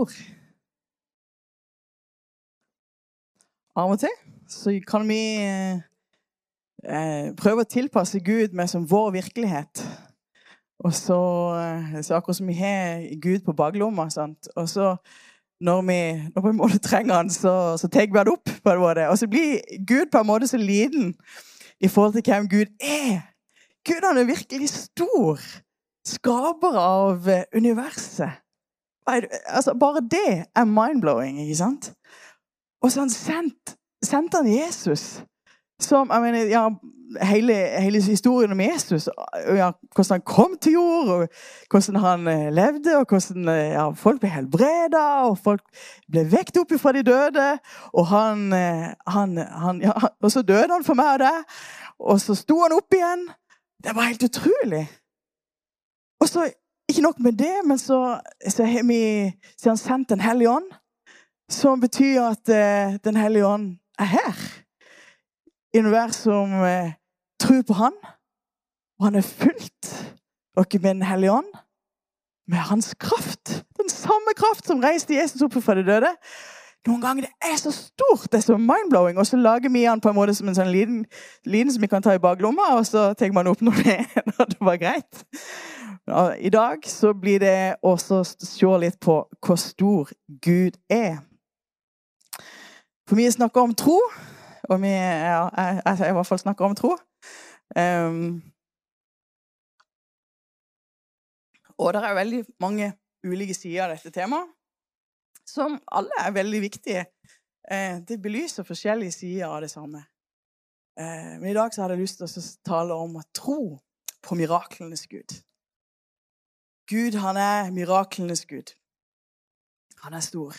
Stor. Av og til så kan vi eh, prøve å tilpasse Gud med som vår virkelighet. Og så, eh, så akkurat som vi har Gud på baklomma. Og så når vi når vi måte trenger han, så, så tar vi han opp. på en måte. Og så blir Gud på en måte så liten i forhold til hvem Gud er. Gud han er virkelig stor. Skaper av eh, universet. Altså, bare det er mind-blowing, ikke sant? Og så han sendt, sendte han Jesus som jeg mener, ja, hele, hele, historien om Jesus, ja, hvordan han kom til jord, og hvordan han eh, levde, og hvordan eh, ja, folk ble helbreda, og folk ble vekt opp fra de døde. Og, han, han, han, ja, og så døde han for meg og deg, og så sto han opp igjen. Det var helt utrolig. Og så, ikke nok med det, men så, så har vi så han sendt Den hellige ånd, som betyr at eh, Den hellige ånd er her I enhver som eh, tror på Han. Og han er fullt dere med Den hellige ånd. Med hans kraft. Den samme kraft som reiste Jesus opp fra de døde. Noen ganger det er så stort, det er så mind-blowing, og så lager vi den på en måte som en sånn liten, liten som vi kan ta i baklomma, og så tar man opp når det, når det var greit. I dag så blir det også å se litt på hvor stor Gud er. For vi snakker om tro, og vi ja, jeg, jeg, i hvert fall snakker om tro. Um, og det er veldig mange ulike sider av dette temaet, som alle er veldig viktige. Uh, det belyser forskjellige sider av det samme. Uh, men i dag så hadde jeg lyst til å tale om å tro på miraklenes Gud. Gud, han er miraklenes Gud. Han er stor.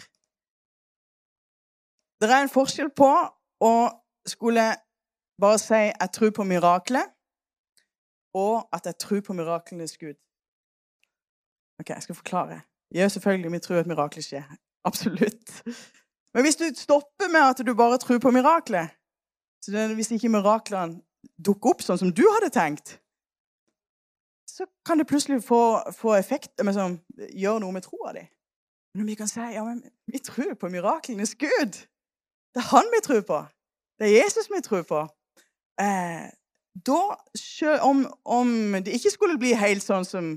Det er en forskjell på å skulle bare si 'jeg tror på miraklet', og at jeg tror på miraklenes Gud. Ok, Jeg skal forklare. Ja, selvfølgelig, vi tror at mirakler skjer. Absolutt. Men hvis du stopper med at du bare tror på miraklet, hvis ikke miraklene dukker opp sånn som du hadde tenkt, så kan det plutselig få, få effekt sånn, Gjøre noe med troa di. Men vi kan si ja, men vi tror på miraklenes Gud. Det er han vi tror på. Det er Jesus vi tror på. Eh, da, om, om, det ikke skulle bli helt sånn som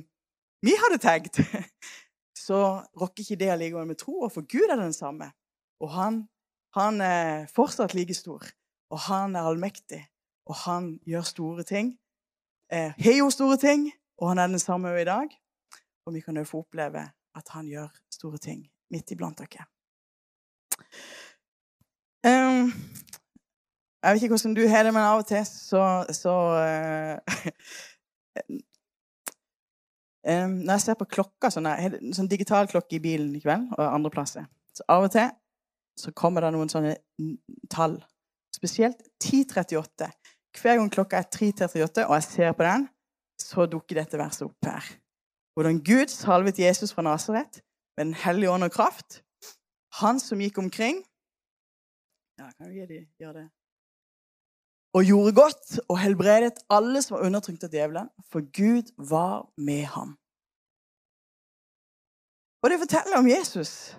vi hadde tenkt, så rokker ikke det allikevel med troa, for Gud er den samme. Og han, han, er fortsatt like stor. Og han er allmektig. Og han gjør store ting. Eh, har gjort store ting, og han er den samme i dag. Og vi kan jo få oppleve at han gjør store ting midt iblant dere. Um, jeg vet ikke hvordan du har det, men av og til så, så uh, um, Når jeg ser på klokka sånn, Jeg sånn digital klokke i bilen i kveld og andre plasser. Så av og til så kommer det noen sånne tall. Spesielt 10.38. Hver gang klokka er 3.38 og jeg ser på den, så dukker dette verset opp her. Hvordan Gud salvet Jesus fra Nasaret med Den hellige ånd og kraft. Han som gikk omkring Ja, kan du gjøre det? Og gjorde godt og helbredet alle som var undertrykt av djevelen, for Gud var med ham. Og det forteller om Jesus.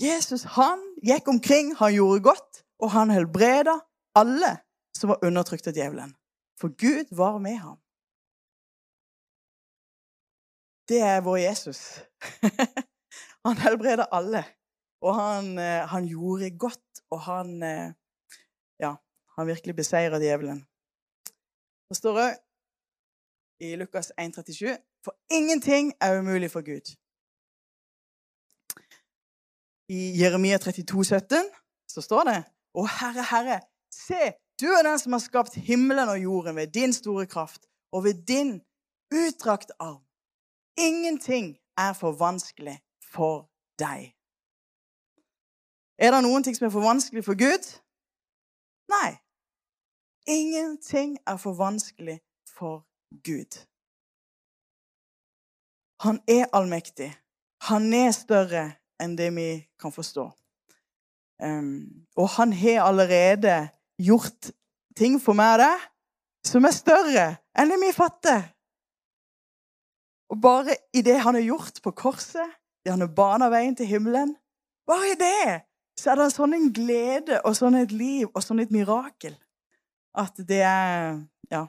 Jesus han gikk omkring, han gjorde godt, og han helbreda alle som var undertrykt av djevelen. For Gud var med ham. Det er vår Jesus. han helbreda alle. Og han, eh, han, gjorde godt, og han eh, Ja, han virkelig beseira djevelen. Det står òg i Lukas 1,37.: For ingenting er umulig for Gud. I Jeremia 32, 17, så står det Å Herre, Herre, se, du er den som har skapt himmelen og jorden ved din store kraft og ved din utdrakt arm. Ingenting er for vanskelig for deg. Er det noen ting som er for vanskelig for Gud? Nei. Ingenting er for vanskelig for Gud. Han er allmektig. Han er større enn det vi kan forstå. Um, og han har allerede gjort ting for meg deg som er større enn det vi fatter. Og bare i det han har gjort på korset, det Han har bana veien til himmelen. Bare i det så er det sånn en glede og sånn et liv og sånn et mirakel at det er Ja.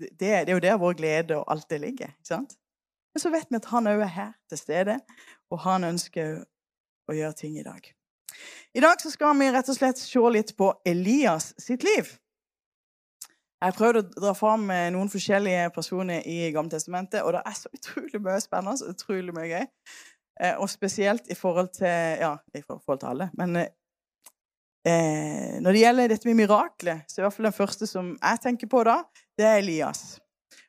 Det, det er jo der vår glede og alt det ligger. ikke sant? Men så vet vi at han òg er her til stede, og han ønsker å gjøre ting i dag. I dag så skal vi rett og slett se litt på Elias sitt liv. Jeg har prøvd å dra fram noen forskjellige personer i Gammeltestamentet, og det er så utrolig mye spennende og utrolig mye gøy. Eh, og spesielt i forhold til Ja, i forhold til alle. Men eh, når det gjelder dette med mirakler, så er i hvert fall den første som jeg tenker på da, det er Elias.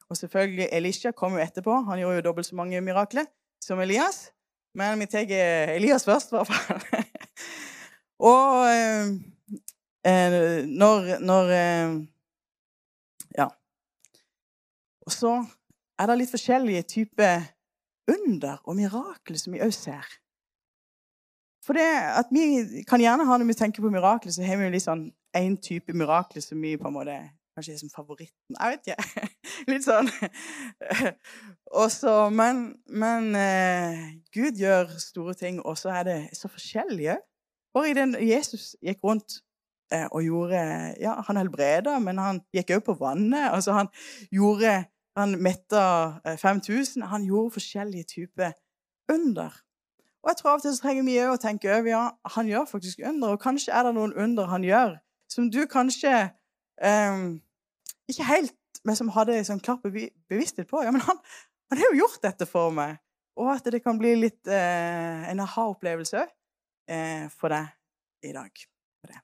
Og selvfølgelig Elisha kom jo etterpå. Han gjorde jo dobbelt så mange mirakler som Elias. Men vi tar Elias først, i hvert fall. og eh, eh, når, når eh, Ja. Og så er det litt forskjellige typer under og mirakler som vi òg ser. For det at vi kan gjerne ha Når vi tenker på mirakler, så har vi jo litt sånn én type mirakler som vi på en måte kanskje er som favoritten. Jeg vet ikke. Litt sånn. Også, men, men eh, Gud gjør store ting, og så er det så forskjellige. Bare i den Jesus gikk rundt eh, og gjorde Ja, han helbreda, men han gikk òg på vannet. Altså, han gjorde Han metta 5000. Han gjorde forskjellige typer under. Og jeg tror av og til så trenger vi òg å tenke over ja, han gjør faktisk under, og kanskje er det noen under han gjør, som du kanskje um, ikke helt men som hadde sånn klar bevissthet på ja, men han, han har jo gjort dette for meg. Og at det kan bli litt eh, en aha-opplevelse eh, for deg i dag. Det.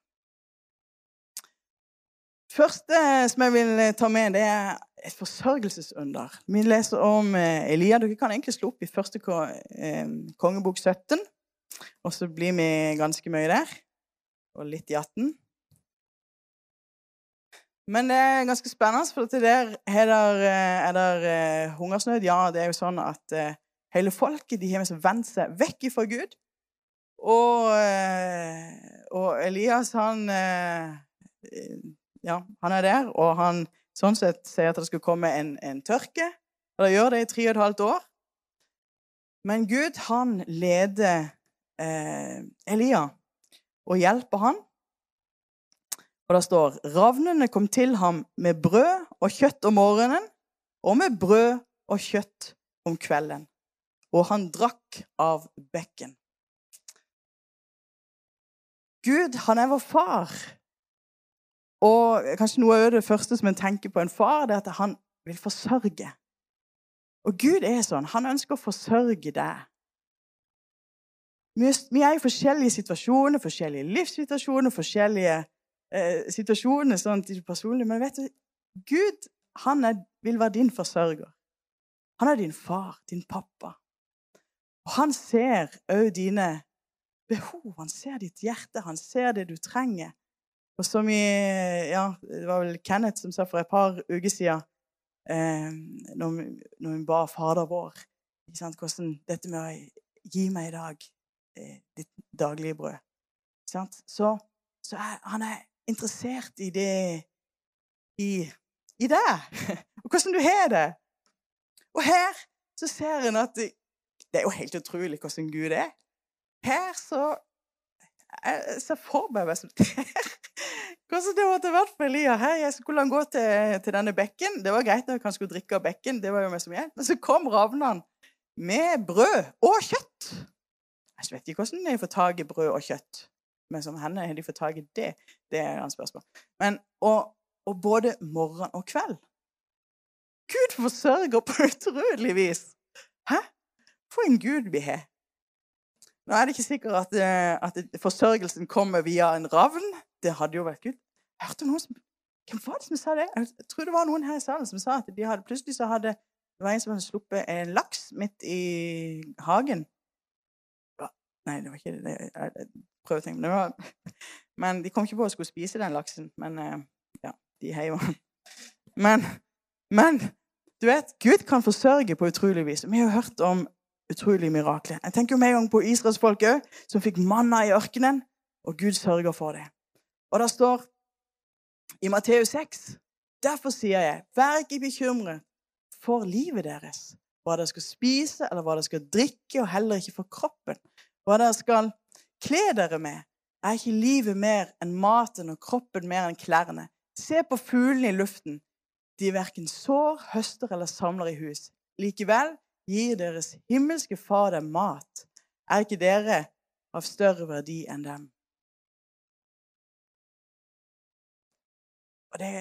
første som jeg vil ta med, det er et forsørgelsesunder. Vi leser om eh, Elia. Dere kan egentlig slå opp i første eh, kongebok 17. Og så blir vi ganske mye der. Og litt i 18. Men det er ganske spennende, for der er det, er der hungersnød. Ja, det er jo sånn at hele folket de har vendt seg vekk ifra Gud. Og, og Elias, han Ja, han er der, og han sånn sett sier at det skal komme en, en tørke. Og det gjør det i tre og et halvt år. Men Gud, han leder Elia og hjelper han og det står ravnene kom til ham med brød og kjøtt om morgenen og med brød og kjøtt om kvelden. Og han drakk av bekken. Gud, han er vår far. Og kanskje noe av det første som en tenker på en far, det er at han vil forsørge. Og Gud er sånn. Han ønsker å forsørge deg. Vi er i forskjellige situasjoner, forskjellige livssituasjoner, forskjellige eh, situasjoner sånn personlig. Men vet du, Gud han er, vil være din forsørger. Han er din far, din pappa. Og han ser òg dine behov. Han ser ditt hjerte. Han ser det du trenger. Og som i Ja, det var vel Kenneth som sa for et par uker siden, eh, når, når hun ba Fader vår Hvordan dette med å gi meg i dag eh, ditt daglige brød. Så, så er, han er interessert i det i, i deg, og hvordan du har det. Og her så ser en at det, det er jo helt utrolig hvordan Gud er. Her så Jeg ser for meg hva som Hvordan det måtte vært for Elia. Her jeg skulle gå til, til, denne bekken. Det var greit at han skulle drikke av bekken, det var jo mest som hjelp. Men så kom ravnene med brød og kjøtt. Jeg vet ikke hvordan de får tak i brød og kjøtt. Men som henne har de fått tak i det? Det er hans spørsmål. Men, og, og, både morgen og kveld. Gud forsørger på utrolig vis. Hæ? For en Gud vi har. Nå er det ikke sikkert at, eh, at forsørgelsen kommer via en ravn. Det hadde jo vært Gud. Hørte noen som Hvem var det som sa det? Jeg tror det var noen her i salen som sa at de hadde, plutselig så hadde det var en som hadde sluppet en laks midt i hagen. Nei, det var ikke det prøve å tenke men, var, men de kom ikke på å skulle spise den laksen. Men eh, ja, de heiv den. Men du vet, Gud kan forsørge på utrolig vis. Vi har jo hørt om utrolige mirakler. Jeg tenker med en gang på israelsfolket som fikk manna i ørkenen, og Gud sørger for det. Og det står i Matteus 6 Derfor sier jeg, vær ikke bekymret for livet deres, hva dere skal spise, eller hva dere skal drikke, og heller ikke for kroppen. Hva dere skal kle dere med. Er ikke livet mer enn maten og kroppen mer enn klærne? Se på fuglene i luften. De verken sår, høster eller samler i hus. Likevel gir deres himmelske Far dem mat. Er ikke dere av større verdi enn dem? Og det,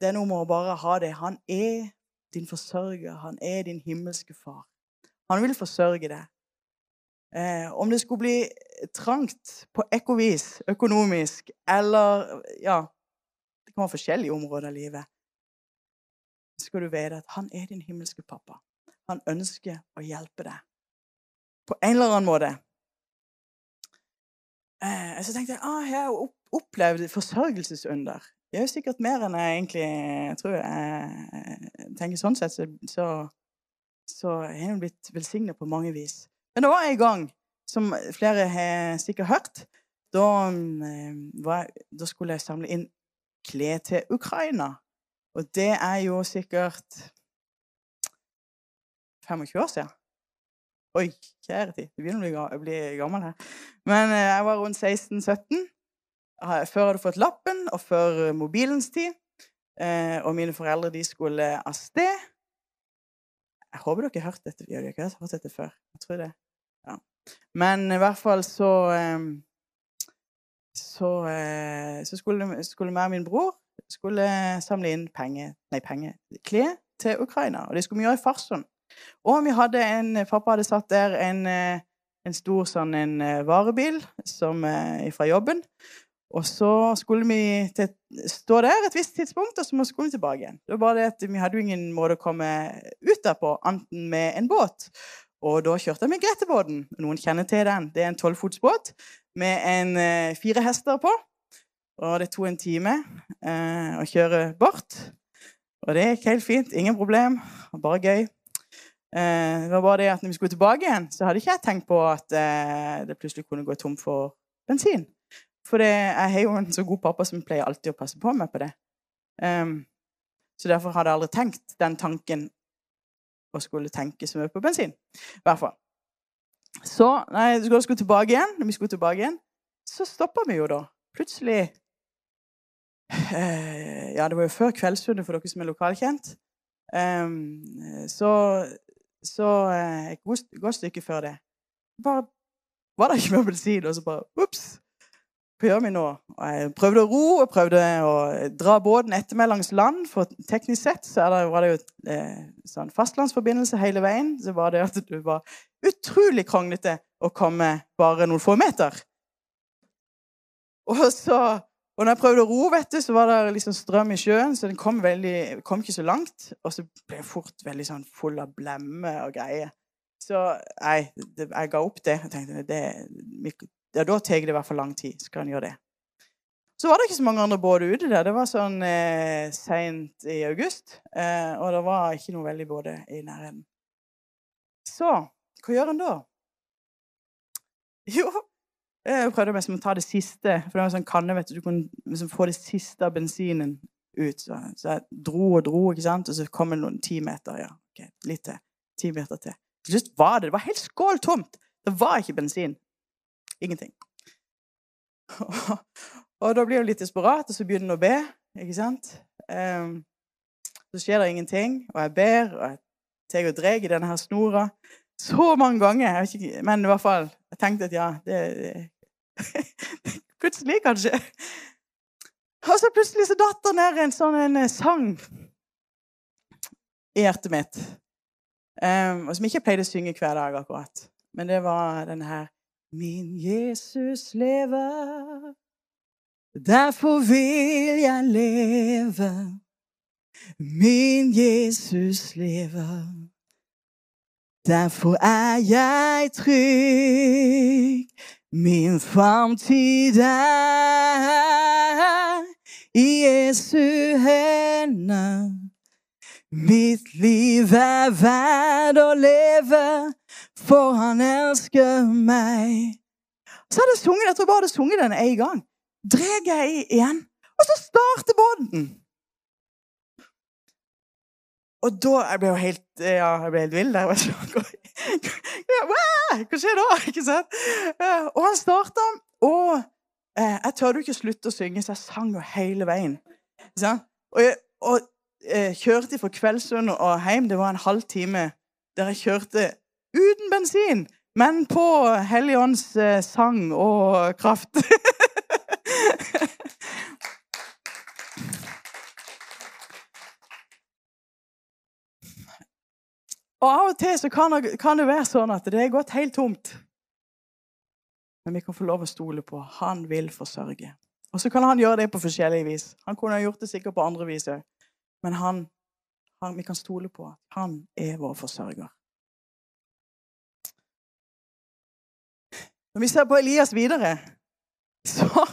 det er noe med å bare ha det. Han er din forsørger. Han er din himmelske far. Han vil forsørge deg. Eh, om det skulle bli trangt på ekkovis, økonomisk, eller Ja, det kan være forskjellige områder av livet. Så skal du vite at han er din himmelske pappa. Han ønsker å hjelpe deg på en eller annen måte. Eh, så tenkte jeg ah, jeg har opplevd forsørgelsesunder. Det er jo sikkert mer enn jeg egentlig tror. Jeg tenker sånn sett, så, så, så har jeg blitt velsignet på mange vis. Men det var en gang, som flere har sikkert hørt, da, eh, var, da skulle jeg samle inn klær til Ukraina. Og det er jo sikkert 25 år siden. Oi, kjære tid. Det begynner å bli gammel her. Men eh, jeg var rundt 16-17 før hadde fått lappen, og før eh, mobilens tid. Eh, og mine foreldre de skulle av sted. Jeg håper dere har hørt dette. Vi har hørt dette før. Jeg tror det. Ja. Men i hvert fall så ehm, Så, så skulle, skulle meg og min bror skulle samle inn penger Nei, penger klær til Ukraina. Og det skulle vi gjøre i Farsund. Og vi hadde en Pappa hadde satt der en, en stor sånn en varebil som, fra jobben. Og så skulle vi til, stå der et visst tidspunkt, og så skulle vi tilbake igjen. Det var bare det at Vi hadde ingen måte å komme ut der på, annet med en båt. Og da kjørte jeg med Gretebåten. Noen kjenner til den. Det er en tolvfotsbåt med en, fire hester på. Og det tok en time eh, å kjøre bort. Og det gikk helt fint. Ingen problem. Bare gøy. Uh, det var bare det at når vi skulle tilbake igjen, så hadde ikke jeg tenkt på at det plutselig kunne gå tom for bensin. For det, jeg har jo en så god pappa som pleier alltid å passe på meg på det. Um, så derfor hadde jeg aldri tenkt den tanken å skulle tenke så mye på bensin. I hvert fall. Så når vi skulle tilbake igjen, når vi skulle tilbake igjen, så stoppa vi jo da. Plutselig uh, Ja, det var jo før Kveldsfunnet for dere som er lokalkjent. Um, så så uh, et godt stykke før det bare var det ikke mer bensin, og så bare Ops! hva gjør vi nå? Og jeg prøvde å ro og prøvde å dra båten etter meg langs land. For teknisk sett så det, var det jo eh, sånn fastlandsforbindelse hele veien. Så var det at det var utrolig kronglete å komme bare noen få meter. Og så og når jeg prøvde å ro, vet du, så var det liksom strøm i sjøen, så den kom, veldig, kom ikke så langt. Og så ble jeg fort veldig sånn full av blemme og greier. Så nei, jeg ga opp det. Jeg tenkte det, ja, da tar det i hvert fall lang tid. Skal en gjøre det. Så var det ikke så mange andre båter ute der. Det var sånn eh, seint i august. Eh, og det var ikke noe veldig både i nærheten. Så hva gjør en da? Jo, jeg prøvde å ta det siste. For det var en sånn kanne, vet du. Du kunne liksom få det siste av bensinen ut. Så, jeg dro og dro, ikke sant? og så kom det noen ti meter. Ja, ok, litt til. Ti meter til. Til slutt var det Det var helt skåltomt. Det var ikke bensin. Ingenting. Og da blir hun litt desperat, og så begynner hun å be. ikke sant? Um, så skjer det ingenting, og jeg ber, og jeg tar og drar i denne her snora så mange ganger. Ikke, men i hvert fall Jeg tenkte at ja, det Plutselig, kanskje. Og så plutselig så datt det ned en sånn en sang i hjertet mitt. Um, og som ikke pleide å synge hver dag, akkurat. Men det var denne her Min Jesus lever, derfor vil jeg leve. Min Jesus lever, derfor er jeg trygg. Min framtid er i Jesu hender. Mitt liv er verdt å leve for han elsker meg. Så hadde jeg sunget, jeg tror bare hadde sunget den én gang. Dreg jeg igjen, og så starter båten. og da jeg ble jo helt, ja, jeg ble helt vill der. Hva skjer da? Ikke sant? Eh, og han starta, og eh, jeg tørde ikke å slutte å synge, så jeg sang jo hele veien. Og, jeg, og eh, kjørte fra Kveldsund og hjem. Det var en halv time der jeg kjørte uten bensin, men på Helligånds sang og kraft. Og av og til så kan det, kan det være sånn at det er gått helt tomt. Men vi kan få lov å stole på han vil forsørge. Og så kan han gjøre det på forskjellige vis. Han kunne ha gjort det sikkert på andre vis òg. Men han, han, vi kan stole på at han er vår forsørger. Når vi ser på Elias videre, så,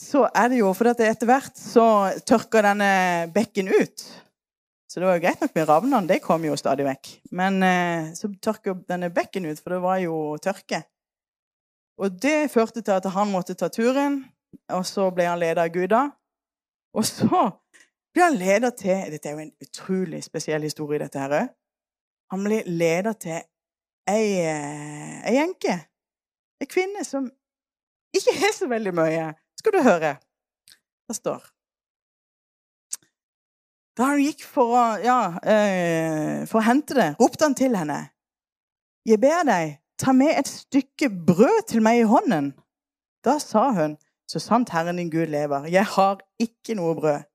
så er det jo For etter hvert så tørker denne bekken ut. Så det var jo greit nok med ravnene, det kom jo stadig vekk. Men eh, så tørka denne bekken ut, for det var jo tørke. Og det førte til at han måtte ta turen, og så ble han leder av Guda. Og så ble han leder til Dette er jo en utrolig spesiell historie, dette her òg. Han ble leder til ei, eh, ei enke. Ei kvinne som ikke er så veldig mye. Skal du høre. Det står da han gikk for å, ja, eh, for å hente det, ropte han til henne. Jeg ber deg, ta med et stykke brød til meg i hånden. Da sa hun, så sant Herren din Gud lever, jeg har ikke noe brød.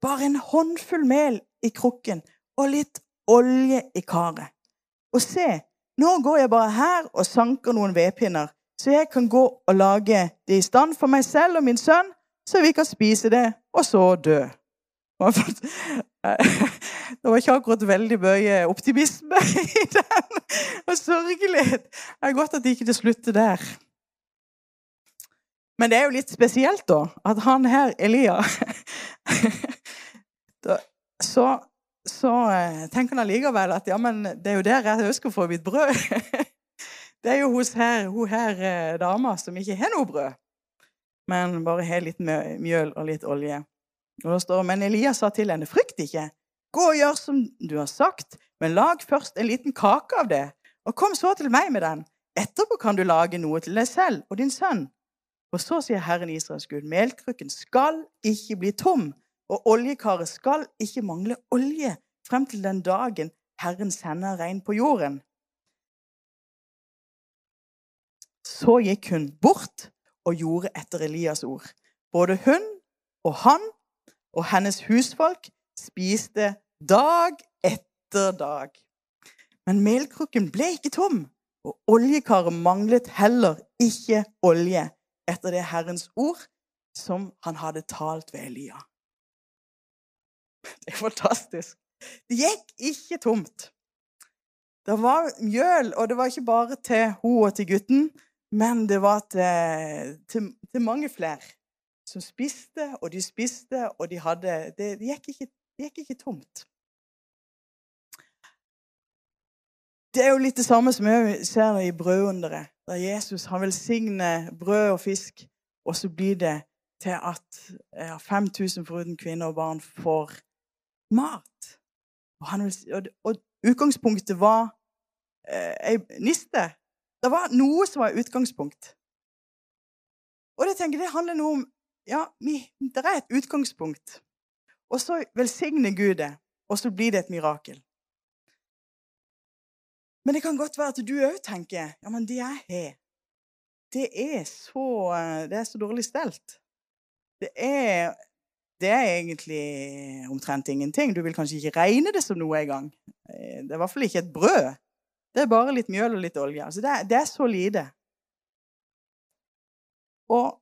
Bare en håndfull mel i krukken og litt olje i karet. Og se, nå går jeg bare her og sanker noen vedpinner, så jeg kan gå og lage det i stand for meg selv og min sønn, så vi kan spise det og så dø. Det var ikke akkurat veldig mye optimisme i den. Og sørgelighet. Det er godt at det ikke slutter der. Men det er jo litt spesielt, da, at han her, Elia Så, så eh, tenker han allikevel at ja, men det er jo der jeg ønsker å få mitt brød. Det er jo hos her, hun her eh, dama som ikke har noe brød, men bare har litt mjøl og litt olje. Og det står, Men Elias sa til henne, frykt ikke. Gå og gjør som du har sagt, men lag først en liten kake av det, og kom så til meg med den. Etterpå kan du lage noe til deg selv og din sønn. Og så sier Herren Israels Gud, melkrukken skal ikke bli tom, og oljekaret skal ikke mangle olje frem til den dagen Herren sender regn på jorden. Så gikk hun bort og gjorde etter Elias ord. Både hun og han og hennes husfolk spiste dag etter dag. Men melkrukken ble ikke tom, og oljekaret manglet heller ikke olje etter det Herrens ord som han hadde talt ved Elia. Det er fantastisk. Det gikk ikke tomt. Det var mjøl, og det var ikke bare til hun og til gutten, men det var til, til, til mange flere som spiste, og de spiste, og de hadde Det, gikk, ikke, det gikk ikke tomt. Det er jo litt det samme som vi ser i brødunderet, der Jesus han velsigner brød og fisk, og så blir det til at ja, 5000 foruten kvinner og barn får mat. Og, og, og utgangspunktet var eh, niste. Det var noe som var utgangspunkt. Og det tenker det handler noe om ja, det er et utgangspunkt. Og så velsigner Gud det, og så blir det et mirakel. Men det kan godt være at du òg tenker ja, men det jeg har, det er så, det er så dårlig stelt. Det er, det er egentlig omtrent ingenting. Du vil kanskje ikke regne det som noe engang. Det er i hvert fall ikke et brød. Det er bare litt mjøl og litt olje. Altså det, det er så lite. Og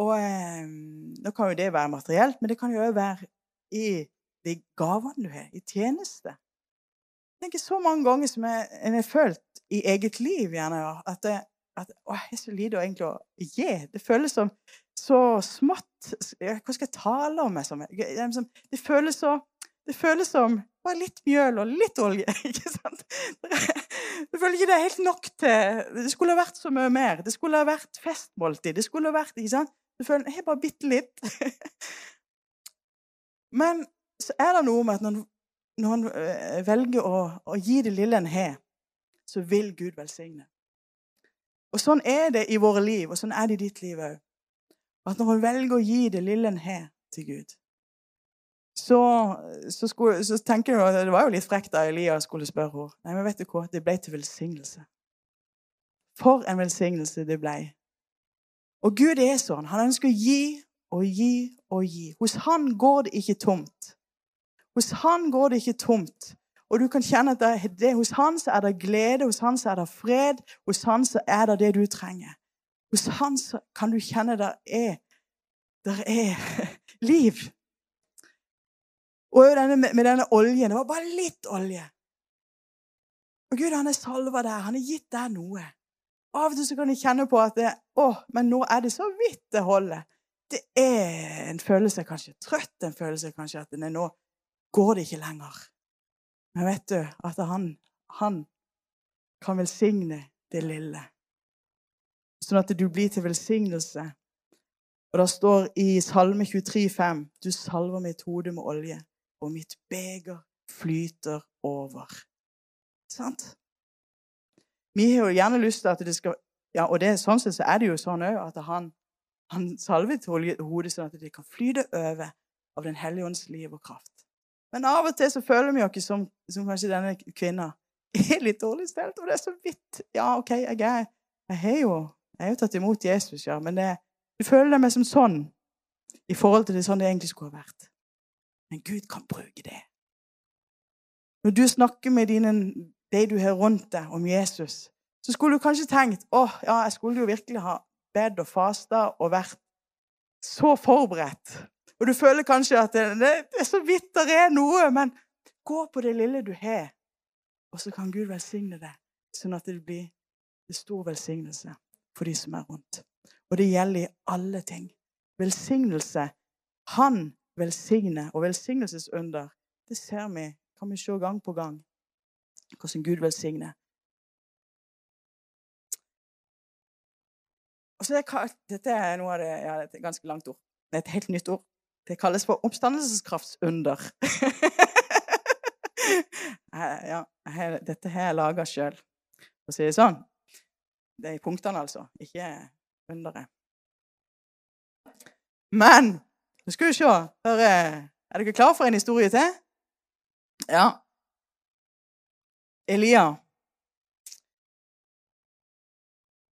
og eh, Nå kan jo det være materielt, men det kan jo òg være i de gavene du har, i tjeneste. Jeg tenker Så mange ganger som jeg, jeg har følt i eget liv gjerne, at, det, at å, jeg er så lite å egentlig å gi. Det føles som så smått Hva skal jeg tale om? Liksom, det føles så det føles som bare litt mjøl og litt olje. ikke sant? Jeg føler ikke det er helt nok til Det skulle ha vært så mye mer. Det skulle ha vært festmåltid. Det skulle ha vært, ikke sant? Du føler jeg har bare bitte litt. Men så er det noe med at når, når han eh, velger å, å gi det lille en har, så vil Gud velsigne. Og sånn er det i våre liv, og sånn er det i ditt liv òg. At når han velger å gi det lille en har til Gud, så, så, skulle, så, tenker at det var jo litt frekt da Elias skulle spørre henne. Nei, men vet du hva? Det ble til velsignelse. For en velsignelse det ble. Og Gud er sånn. Han ønsker å gi og gi og gi. Hos han går det ikke tomt. Hos han går det ikke tomt. Og du kan kjenne at det, det, hos han så er det glede, hos han så er det fred, hos han så er det det du trenger. Hos han så kan du kjenne det er, det er liv. Og denne, med denne oljen Det var bare litt olje. Og Gud, han er salva der. Han har gitt deg noe. Av og til så kan jeg kjenne på at det, å, men nå er det så vidt det holder. Det er en følelse kanskje trøtt, en følelse kanskje at nei, nå går det ikke lenger. Men vet du at han, han kan velsigne det lille. Sånn at du blir til velsignelse. Og det står i Salme 23, 23,5.: Du salver mitt hode med olje, og mitt beger flyter over. Sant? Vi har jo gjerne lyst til at det skal ja, Og det, sånn sett så er det jo sånn òg at han, han salvet hodet sånn at det kan flyte over av Den hellige ånds liv og kraft. Men av og til så føler vi oss som, som kanskje denne kvinna er litt dårlig stelt, og det er så vidt Ja, OK, jeg er Jeg har jo, jo tatt imot Jesus, ja, men det, du føler deg meg som sånn i forhold til det sånn det egentlig skulle ha vært. Men Gud kan bruke det. Når du snakker med dine, de du har rundt deg, om Jesus, så skulle du kanskje tenkt oh, ja, jeg skulle jo virkelig ha bedt og fasta og vært så forberedt. Og du føler kanskje at det, det er så vidt det er noe, men gå på det lille du har, og så kan Gud velsigne deg, sånn at det blir en stor velsignelse for de som er rundt. Og det gjelder i alle ting. Velsignelse. Han velsigner, og velsignelsesunder, det ser vi, kan vi se gang på gang, hvordan Gud velsigner. Og så er, Dette er noe av det, ja, det er et ganske langt ord. Det er et helt nytt ord. Det kalles for oppstandelseskraftsunder. ja, dette har jeg laga sjøl, for å si det sånn. Det er punktene, altså, ikke underet. Men nå skal vi se Hør, Er dere klare for en historie til? Ja. Elia.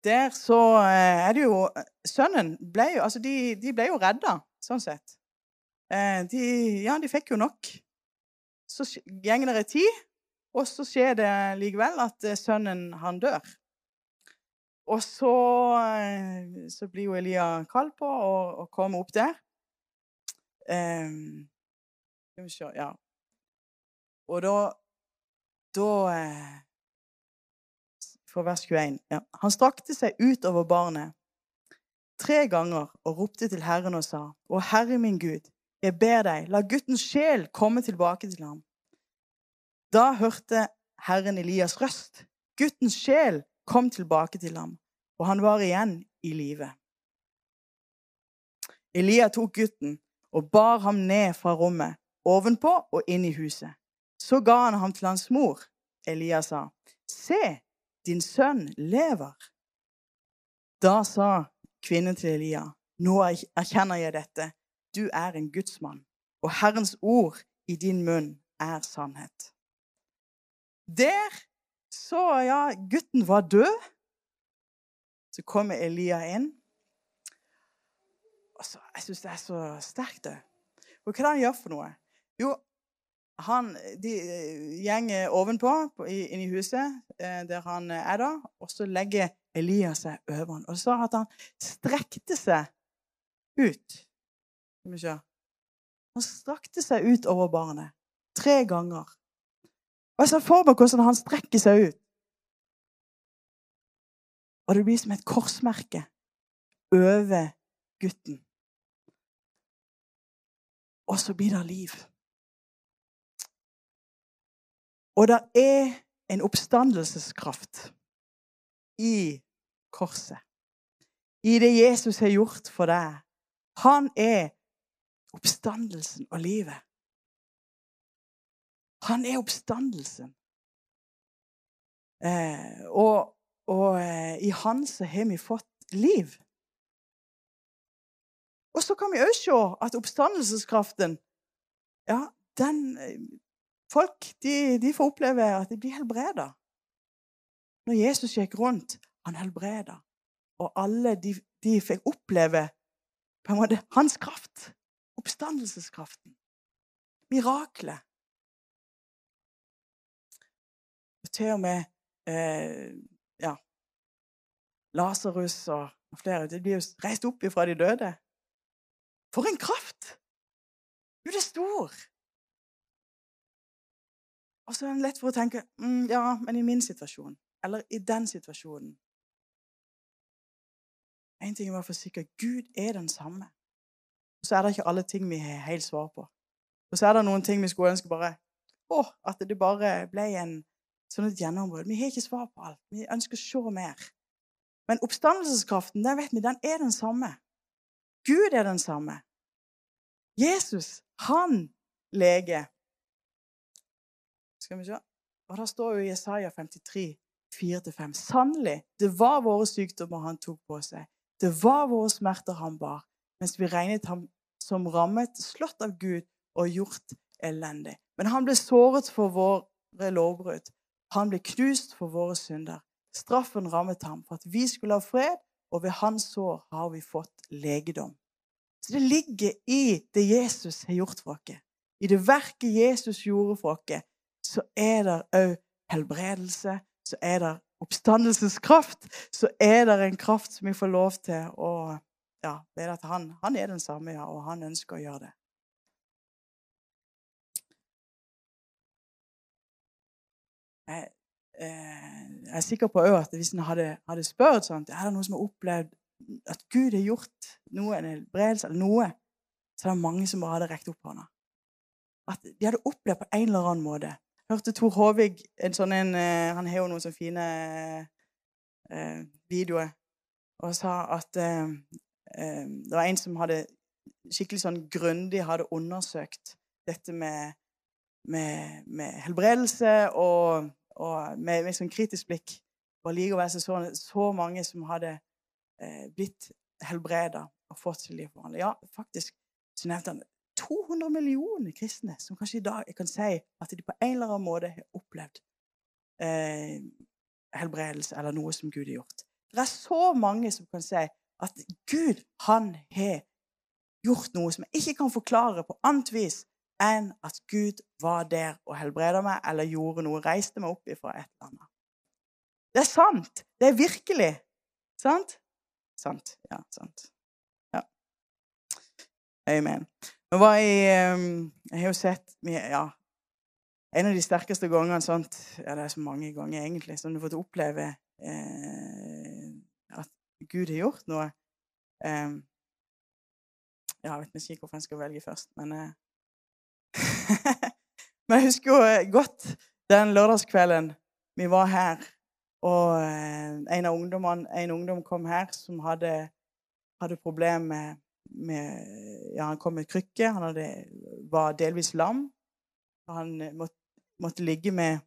Der så eh, er det jo Sønnen ble jo Altså, de, de ble jo redda, sånn sett. Eh, de, ja, de fikk jo nok. Så går det tid, og så skjer det likevel at eh, sønnen, han dør. Og så, eh, så blir jo Elia kalt på og, og kommer opp der. Skal vi se Ja. Og da Da For vers 21. Ja. Han strakte seg utover barnet tre ganger og ropte til Herren og sa, Å Herre min Gud, jeg ber deg, la guttens sjel komme tilbake til ham. Da hørte Herren Elias røst. Guttens sjel kom tilbake til ham, og han var igjen i live. Elia tok gutten og bar ham ned fra rommet, ovenpå og inn i huset. Så ga han ham til hans mor. Elia sa, Se, din sønn lever. Da sa kvinnen til Elia, Nå erkjenner jeg dette. Du er en gudsmann, og Herrens ord i din munn er sannhet. Der så ja, gutten var død. Så kommer Elia inn. Altså, jeg syns det er så sterkt, det. Og hva er det han gjør for noe? Jo, han de gjenger ovenpå inn i huset eh, der han er da, og så legger Elias seg over ham. Og så at han strekte seg ut. Han strakte seg ut over barnet tre ganger. Og Jeg ser for meg hvordan han strekker seg ut. Og det blir som et korsmerke over gutten. Og så blir det liv. Og det er en oppstandelseskraft i korset. I det Jesus har gjort for deg. Han er oppstandelsen og livet. Han er oppstandelsen. Eh, og, og eh, i Han så har vi fått liv. Og så kan vi òg se at oppstandelseskraften ja, den, eh, Folk de, de får oppleve at de blir helbreda. Når Jesus gikk rundt, han helbreda. Og alle de, de fikk oppleve på en måte hans kraft. Oppstandelseskraften. Miraklet. Til og med eh, ja, Lasarus og flere de blir jo reist opp ifra de døde. For en kraft! Gud er stor. Og så er det lett for å tenke mm, ja, men i min situasjon, eller i den situasjonen En ting er for sikkert Gud er den samme. Og så er det ikke alle ting vi har helt svar på. Og så er det noen ting vi skulle ønske bare Å, at det bare ble en sånn et gjennombrudd. Vi har ikke svar på alt. Vi ønsker å se mer. Men oppstandelseskraften, den vet vi, den er den samme. Gud er den samme. Jesus, han leger. Skal vi se. Og Da står jo Jesaja 53, 4-5. Sannelig, det var våre sykdommer han tok på seg. Det var våre smerter han bar, mens vi regnet ham som rammet, slått av Gud og gjort elendig. Men han ble såret for våre lovbrudd. Han ble knust for våre synder. Straffen rammet ham for at vi skulle ha fred, og ved hans sår har vi fått legedom. Så det ligger i det Jesus har gjort for oss. I det verket Jesus gjorde for oss, så er det òg helbredelse, så er det oppstandelseskraft, så er det en kraft som vi får lov til å ja, vite at han, han er den samme, ja, og han ønsker å gjøre det. Jeg, eh, jeg er sikker på at hvis en hadde, hadde spurt sånn, er det noen som har opplevd at Gud har gjort noe, en helbredelse eller noe, så er det mange som bare hadde rekt opp hånda. At de hadde opplevd på en eller annen måte. Hørte Tor Håvig en sånn en, eh, Han har jo noen sånne fine eh, videoer. Og sa at eh, det var en som hadde skikkelig sånn grundig hadde undersøkt dette med, med, med helbredelse og, og med, med sånn kritisk blikk. Og likevel så, så mange som hadde eh, blitt helbreda og fått sitt liv forvandlet. Ja, faktisk så nevnte han 200 millioner kristne som kanskje i dag kan si at de på en eller annen måte har opplevd eh, helbredelse eller noe som Gud har gjort. Det er så mange som kan si at Gud, han har gjort noe som jeg ikke kan forklare på annet vis enn at Gud var der og helbreda meg eller gjorde noe, reiste meg opp ifra et eller annet. Det er sant. Det er virkelig. Sant? Sant. Ja, sant. Ja. Amen. Nå var jeg ehm, Jeg har jo sett ja, En av de sterkeste gangene sånt, ja, Det er så mange ganger, egentlig, som du har fått oppleve eh, at Gud har gjort noe. Eh, ja, jeg vet ikke hvorfor jeg skal velge først, men eh, Men jeg husker jo godt den lørdagskvelden vi var her og eh, en av ungdommene, en ungdom kom her som hadde, hadde problemer med, med, Ja, han kom med krykke. Han hadde, var delvis lam. Han måtte, måtte ligge med,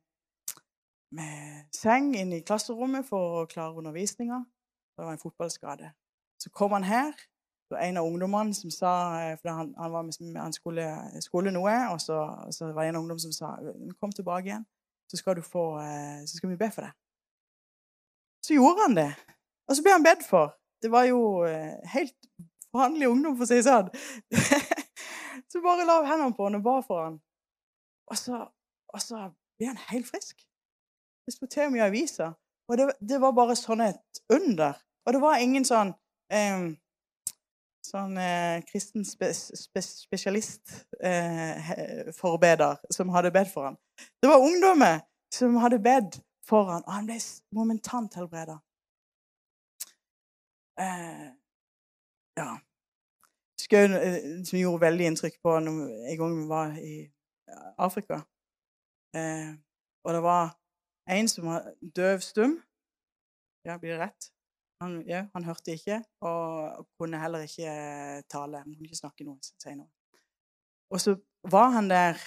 med seng inne i klasserommet for å klare undervisninga. Det var en fotballskade. Så kom han her. Det en av ungdommene som sa eh, For han, han, var, han skulle, skulle, noe, og så, så, var det en ungdom som sa Kom tilbake igjen, så skal, få, eh, så skal vi be for deg. Så gjorde han det. Og så ble han bedt for. Det var jo eh, helt vanlig ungdom, for å si det sånn. så bare la hendene på han og ba for han. Og så, og så ble han helt frisk. Det og med i avisa. Og det, det, var bare sånn et under. Og det var ingen sånn eh, sånn eh, kristen spe, spe, spesialistforbeder eh, som hadde bedt for ham. Det var ungdommer som hadde bedt for ham, og han ble momentant helbreda. Eh, ja. Skøy, eh, som gjorde veldig inntrykk på en gang vi var i Afrika. Eh, og det var en som var døv stum. Ja, blir det rett? Han, ja, han hørte ikke, og kunne heller ikke tale. Han kunne ikke snakke noe, si. Og så var han der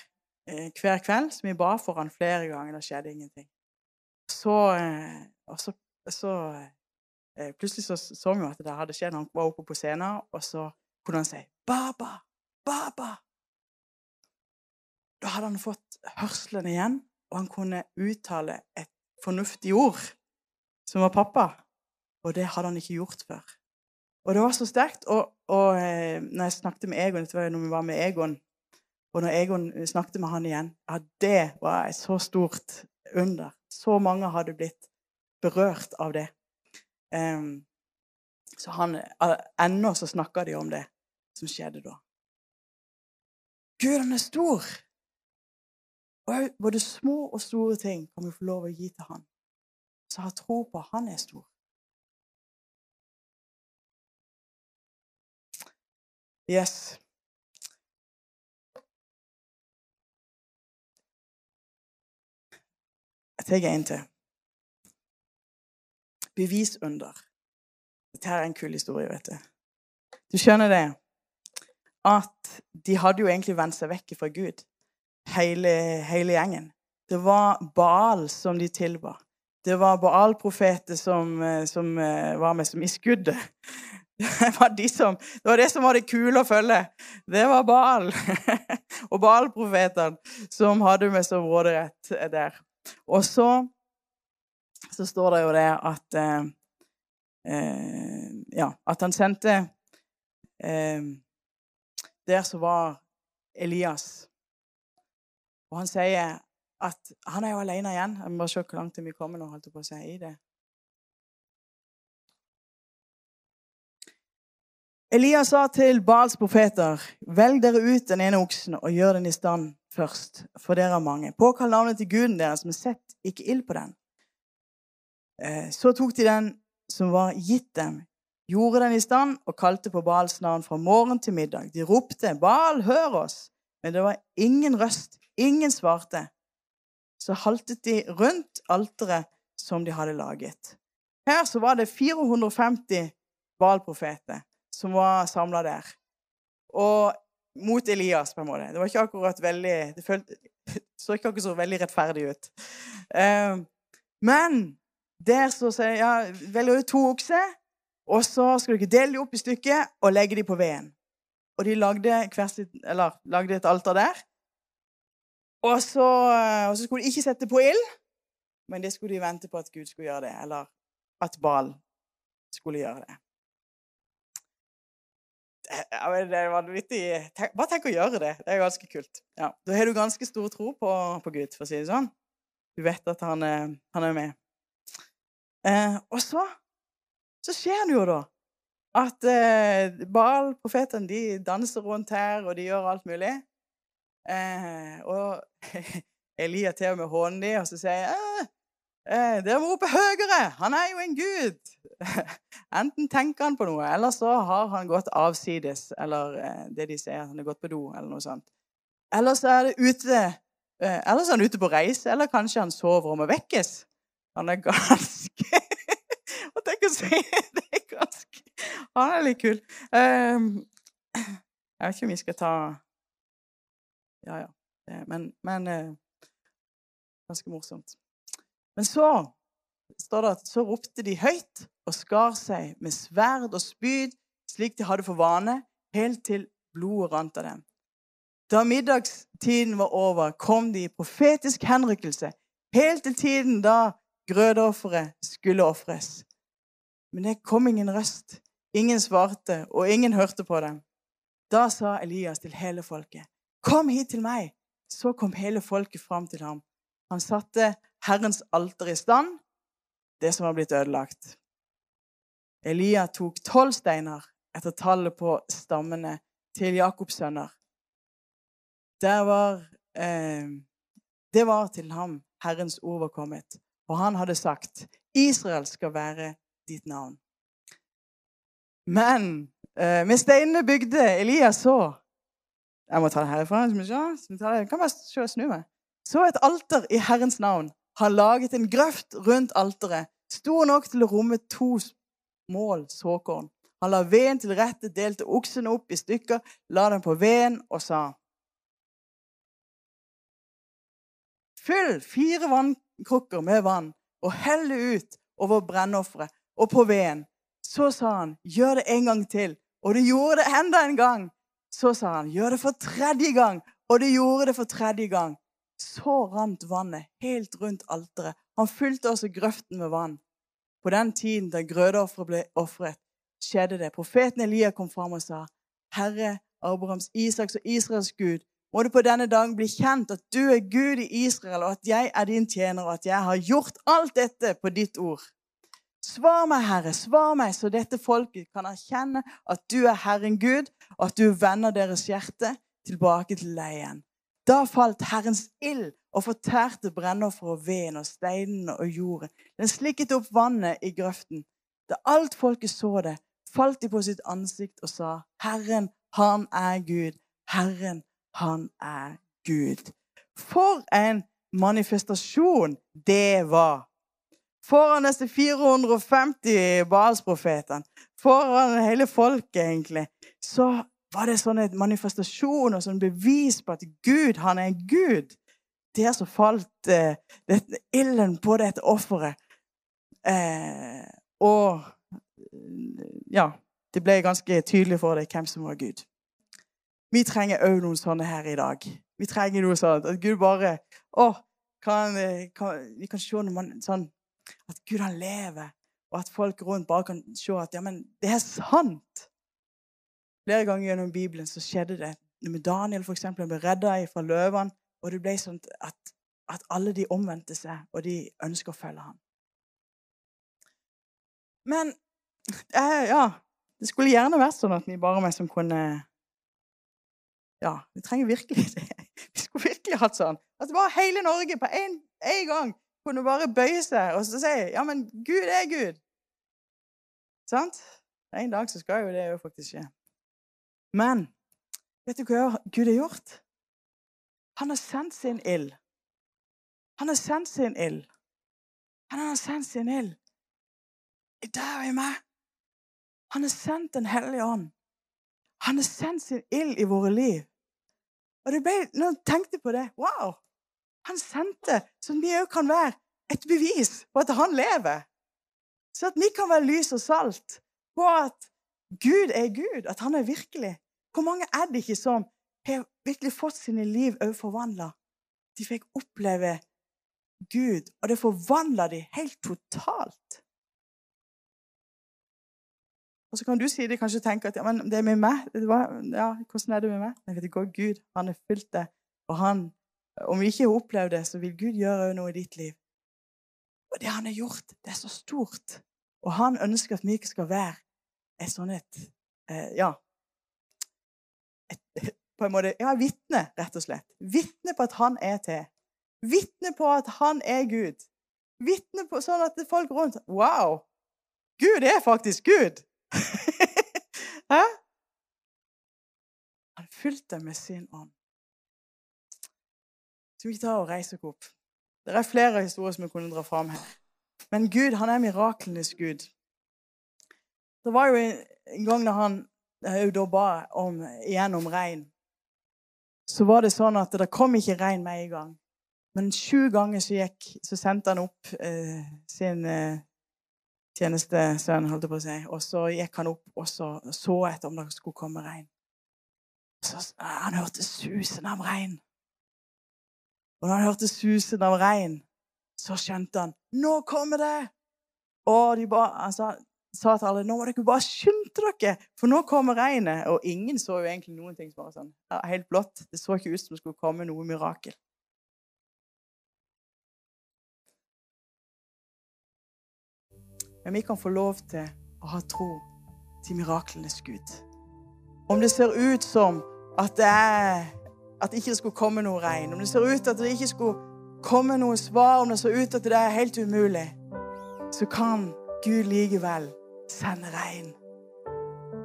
eh, hver kveld, så vi ba for han flere ganger. Det skjedde ingenting. Så, eh, og så, så eh, Plutselig så, så vi at det hadde skjedd. Han var oppe på scenen, og så kunne han si 'Baba! Baba!' Da hadde han fått hørselen igjen, og han kunne uttale et fornuftig ord, som var pappa. Og det hadde han ikke gjort før. Og det var så sterkt. Og, og eh, når jeg snakket med Egon, dette var jo når vi var med Egon, og når Egon snakket med han igjen, ja, det var et så stort under. Så mange hadde blitt berørt av det. Um, så han, ennå så snakker de om det som skjedde da. Gud, han er stor! Og både små og store ting kan vi få lov å gi til han. Så ha tro på at han er stor. Yes. Jeg tar en til. Bevisunder. Dette er en kul historie, vet du. Du skjønner det at de hadde jo egentlig vendt seg vekk fra Gud hele, hele gjengen. Det var Baal som de tilba. Det var Baal-profeter som, eh, som, eh, var med som i skuddet. Det var, de som, det var det som var det kule å følge. Det var Baal. og Baal-profetene som hadde med som råderett der. Og så, så står det jo det at eh, eh Ja, at han sendte eh, Der som var Elias og han sier at han er jo alene igjen. Jeg må bare se hvor langt vi kommer nå. holdt på å si i det. Elias sa til Bals profeter.: Velg dere ut den ene oksen og gjør den i stand først, for dere er mange. Påkall navnet til guden deres, men sett ikke ild på den. Eh, så tok de den som var gitt dem, gjorde den i stand og kalte på Bals navn fra morgen til middag. De ropte, 'Bal, hør oss!' Men det var ingen røst Ingen svarte. Så haltet de rundt alteret som de hadde laget. Her så var det 450 Baal-profeter som var samla der. Og mot Elias, på en måte. Det var ikke akkurat veldig Det følte, så ikke akkurat så veldig rettferdig ut. Uh, men der så sier ja, velger du to okser, og så skal dere dele dem opp i stykker og legge dem på veden. Og de lagde, sitt, eller, lagde et alter der. Og så, og så, skulle de ikke sette på ild, men det skulle de vente på at Gud skulle gjøre det, eller at Bal skulle gjøre det. Det er vanvittig Bare tenk å gjøre det. Det er ganske kult. Ja, da har du ganske stor tro på, på, Gud, for å si det sånn. Du vet at han, han er med. Eh, og så så skjer det jo da at eh, Baal, profetene, de danser rundt her, og de gjør alt mulig. Eh, og Elia til og med håner de, og så sier jeg eh, dere må rope høyere! Han er jo en gud! Enten tenker han på noe, eller så har han gått avsides. Eller eh, det de sier, han har gått på do, eller noe sånt. Eller så er det ute eh, eller så er han ute på reise, eller kanskje han sover og må vekkes. Han er ganske Og tenk å si det er ganske Han er litt kul. Um, jeg vet ikke om vi skal ta ja, ja. Men, men uh, Ganske morsomt. Men så står det at så ropte de høyt og skar seg med sverd og spyd, slik de hadde for vane, helt til blodet rant av dem. Da middagstiden var over, kom de i profetisk henrykkelse, helt til tiden da grødeofferet skulle ofres. Men det kom ingen røst, ingen svarte, og ingen hørte på dem. Da sa Elias til hele folket, 'Kom hit til meg.' Så kom hele folket fram til ham. Han satte Herrens alter i stand, det som var blitt ødelagt. Elia tok tolv steiner etter tallet på stammene til Jakobs sønner. Der var, eh, det var til ham Herrens ord var kommet, og han hadde sagt, 'Israel skal være ditt navn'. Men eh, med steinene bygde Elias så jeg må ta det herifra. Jeg kan bare snu meg. Så et alter i Herrens navn har laget en grøft rundt alteret, stor nok til å romme to mål såkorn. Han la veden til rette, delte oksene opp i stykker, la dem på veden og sa Fyll fire vannkrukker med vann og heller ut over brennofferet og på veden. Så sa han, gjør det en gang til. Og det gjorde det enda en gang. Så sa han, gjør det for tredje gang. Og det gjorde det for tredje gang. Så rant vannet helt rundt alteret. Han fylte også grøften med vann. På den tiden da grødeofferet ble ofret, skjedde det. Profeten Elia kom fram og sa, Herre Abrahams, Isaks og Israels Gud, må du på denne dagen bli kjent at du er Gud i Israel, og at jeg er din tjener, og at jeg har gjort alt dette på ditt ord. Svar meg, Herre, svar meg, så dette folket kan erkjenne at du er Herren Gud, og at du vender deres hjerte tilbake til deg igjen. Da falt Herrens ild og fortærte brennofferet og veden og steinene og jorden. Den slikket opp vannet i grøften. Da alt folket så det, falt de på sitt ansikt og sa, Herren, han er Gud. Herren, han er Gud. For en manifestasjon det var! Foran disse 450 Baals-profetene, foran hele folket, egentlig, så var det sånn en manifestasjon og sånn bevis på at Gud, han er Gud. Der så falt eh, ilden på dette offeret. Eh, og ja, det ble ganske tydelig for deg hvem som var Gud. Vi trenger òg noen sånne her i dag. Vi trenger noe sånt. At Gud bare å, kan, kan, Vi kan se når man, sånn, at Gud han lever, og at folk rundt bare kan se at ja, men det er sant. Flere ganger gjennom Bibelen så skjedde det. Med Daniel for eksempel, ble redda fra løvene, og det ble sånn at, at alle de omvendte seg, og de ønsker å følge ham. Men eh, ja, det skulle gjerne vært sånn at vi bare meg som kunne ja, vi trenger virkelig det. Vi skulle virkelig hatt sånn. At bare hele Norge på en, gang kunne bare bøye seg og si ja, men Gud er Gud. Sant? En dag så skal jo det jo faktisk skje. Men vet du hva Gud har gjort? Han har sendt sin ild. Han har sendt sin ild. Han har sendt sin ild i deg og i meg. Han har sendt Den hellige ånd. Han har sendt sin ild i våre liv. Og det ble, når jeg tenkte på det Wow! Han sendte, så vi òg kan være et bevis på at han lever. Så at vi kan være lys og salt på at Gud er Gud, at han er virkelig. Hvor mange er det ikke som har virkelig fått sine liv òg forvandla? De fikk oppleve Gud, og det forvandla de helt totalt. Og så kan du si det, kanskje tenke at ja, men det er med meg. Ja, hvordan er det med meg? Men vet hva? Gud han er fulgt det. Og han, om vi ikke har opplevd det, så vil Gud gjøre noe i ditt liv. Og det han har gjort, det er så stort. Og han ønsker at vi ikke skal være et sånn et eh, Ja. Et, på en måte, ja, vitne, rett og slett. Vitne på at han er til. Vitne på at han er Gud. Vitne på sånn at folk rundt Wow! Gud er faktisk Gud! Hæ? Han fylte med sin ånd. Så vi tar og reiser oss opp. Det er flere historier som vi kunne dra fram her. Men Gud, han er miraklenes Gud. Det var jo en gang da han da ba om, igjen om regn, så var det sånn at det kom ikke regn med en gang. Men sju ganger så, gikk, så sendte han opp eh, sin eh, tjenestesønn, holdt jeg på å si. Og så gikk han opp og så, så etter om det skulle komme regn. Så, han hørte susen av regn. Og når han hørte susen av regn, så skjønte han nå kommer det! Og de ba, han sa, sa, til alle nå må dere bare skynde dere, for nå kommer regnet. Og ingen så jo egentlig noen ting som var sånn, helt blått. Det så ikke ut som det skulle komme noe mirakel. Men vi kan få lov til å ha tro til miraklenes Gud. Om det ser ut som at det, er, at ikke skulle komme noe regn, om det ser ut til at det ikke skulle komme noe svar, om det ser ut til at det er helt umulig, så kan Gud likevel sende regn.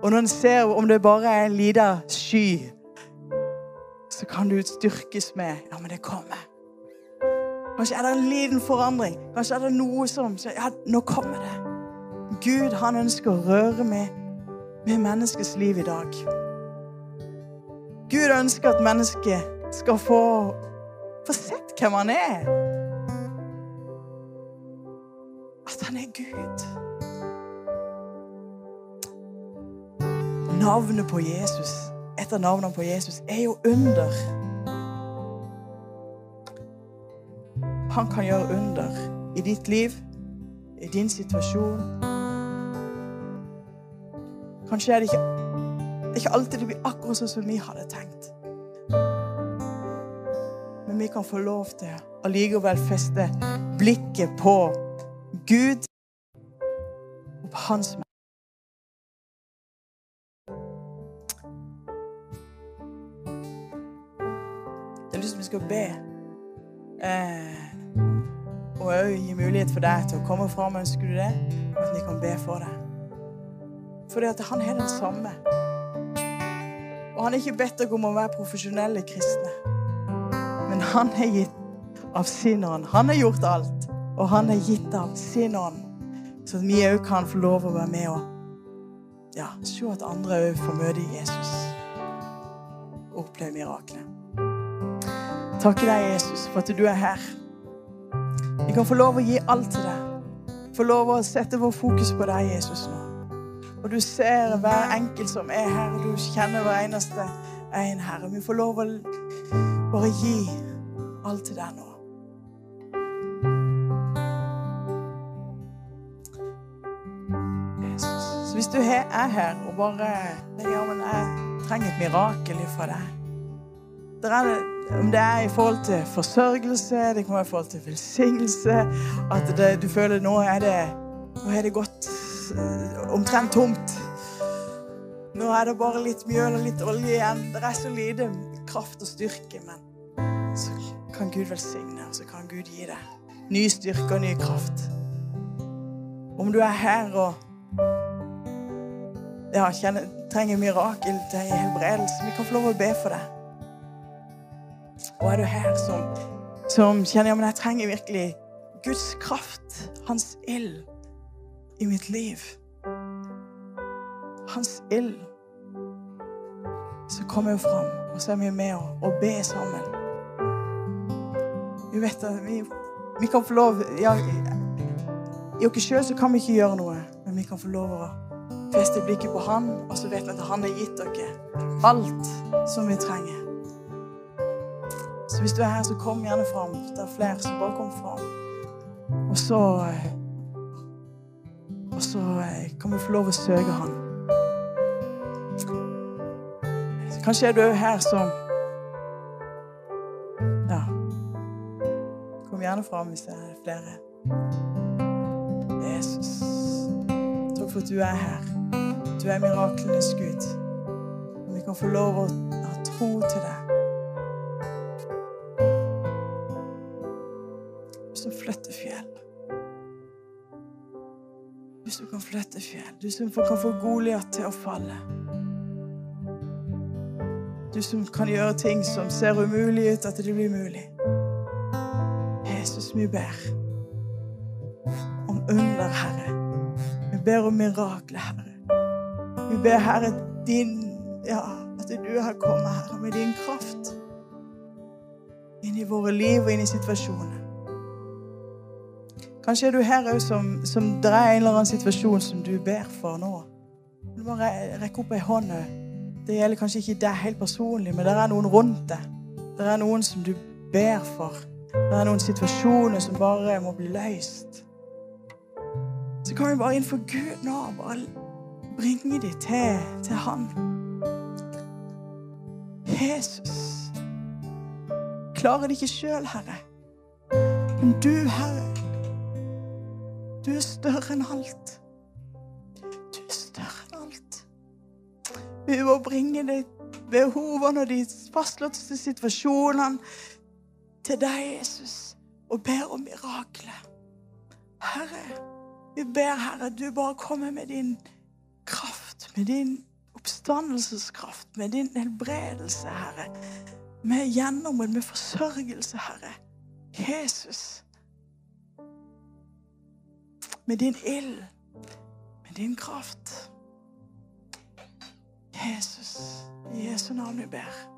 Og når en ser om det bare er en liten sky, så kan du styrkes med Ja, men det kommer. Kanskje er det en liten forandring. Kanskje er det noe som Ja, nå kommer det. Gud, han ønsker å røre med, med menneskets liv i dag. Gud ønsker at mennesket skal få Få sett hvem han er. At han er Gud. Navnet på Jesus, et av navnene på Jesus, er jo under. Han kan gjøre under i ditt liv, i din situasjon. Kanskje er det ikke, det er ikke alltid det blir akkurat sånn som vi hadde tenkt. Men vi kan få lov til allikevel feste blikket på Gud og på Hans makt. Jeg har lyst til at vi skal be. Eh, og òg gi mulighet for deg til å komme fram, ønsker du det? At vi kan be for deg. Fordi at han er den samme. Og han er ikke bedt dere om å være profesjonelle kristne. Men han er gitt av sin ånd. Han har gjort alt. Og han er gitt av sin ånd. Så at vi òg kan få lov å være med og ja, se at andre òg får møte Jesus. Og oppleve miraklet. Takker deg, Jesus, for at du er her. Vi kan få lov å gi alt til deg. Få lov å sette vår fokus på deg, Jesus, nå. Og du ser hver enkelt som er her, og du kjenner hver eneste en, Herre. Vi får lov å bare gi alt til deg nå. Jesus. Så hvis du er her og bare ja, men jeg trenger et mirakel fra deg det er, Om det er i forhold til forsørgelse, det kan være i forhold til velsignelse At det, du føler nå er det, nå er det gått omtrent tomt. Nå er det bare litt mjøl og litt olje igjen. Det er så lite kraft og styrke, men så kan Gud velsigne, og så kan Gud gi deg ny styrke og ny kraft. Om du er her og ja, kjenner, trenger mirakel til helbredelse, vi kan få lov å be for deg. Og er du her som, som kjenner ja, men jeg trenger virkelig Guds kraft, hans ild i mitt liv. Hans ild. Så kommer jo fram, og så er vi med og, ber sammen. Vi vet at vi, vi kan få lov ja, I oss sjøl kan vi ikke gjøre noe, men vi kan få lov å feste blikket på Han, og så vet vi at Han har gitt dere alt som vi trenger. Så hvis du er her, så kom gjerne fram. Det er flere som bare kom fram. Og så og så kan vi få lov å søke Han. Kanskje er du her som Ja. Kom gjerne fram hvis det er flere. Jesus, takk for at du er her. Du er miraklenes Gud. Og vi kan få lov å ha tro til deg. Som flytter fjell. Du som kan flytte fjell. Du som kan få Goliat til å falle. Du som kan gjøre ting som ser umulig ut, at det blir mulig. Jesus, vi ber om under, Herre. Vi ber om mirakler, Herre. Vi ber, Herre, din Ja, at du har kommet, Herre, med din kraft inn i våre liv og inn i situasjoner. Kanskje er du her òg som, som det en eller annen situasjon som du ber for nå. Du må rekke opp ei hånd òg. Det gjelder kanskje ikke deg helt personlig, men det er noen rundt deg. Det er noen som du ber for. Det er noen situasjoner som bare må bli løst. Så kan vi bare innenfor Gud nå bare bringe dem til, til Han. Jesus. Klarer det ikke sjøl, Herre. Men du, Herre, du er større enn alt. Du er større enn alt. Vi må bringe de behovene og de fastlåste situasjonene til deg, Jesus, og ber om mirakler. Herre, vi ber, Herre, du bare kommer med din kraft, med din oppstandelseskraft, med din helbredelse, Herre. Med gjennombrudd, med forsørgelse, Herre. Jesus. Med din ild, med din kraft. Jesus, i Jesu navn vi ber.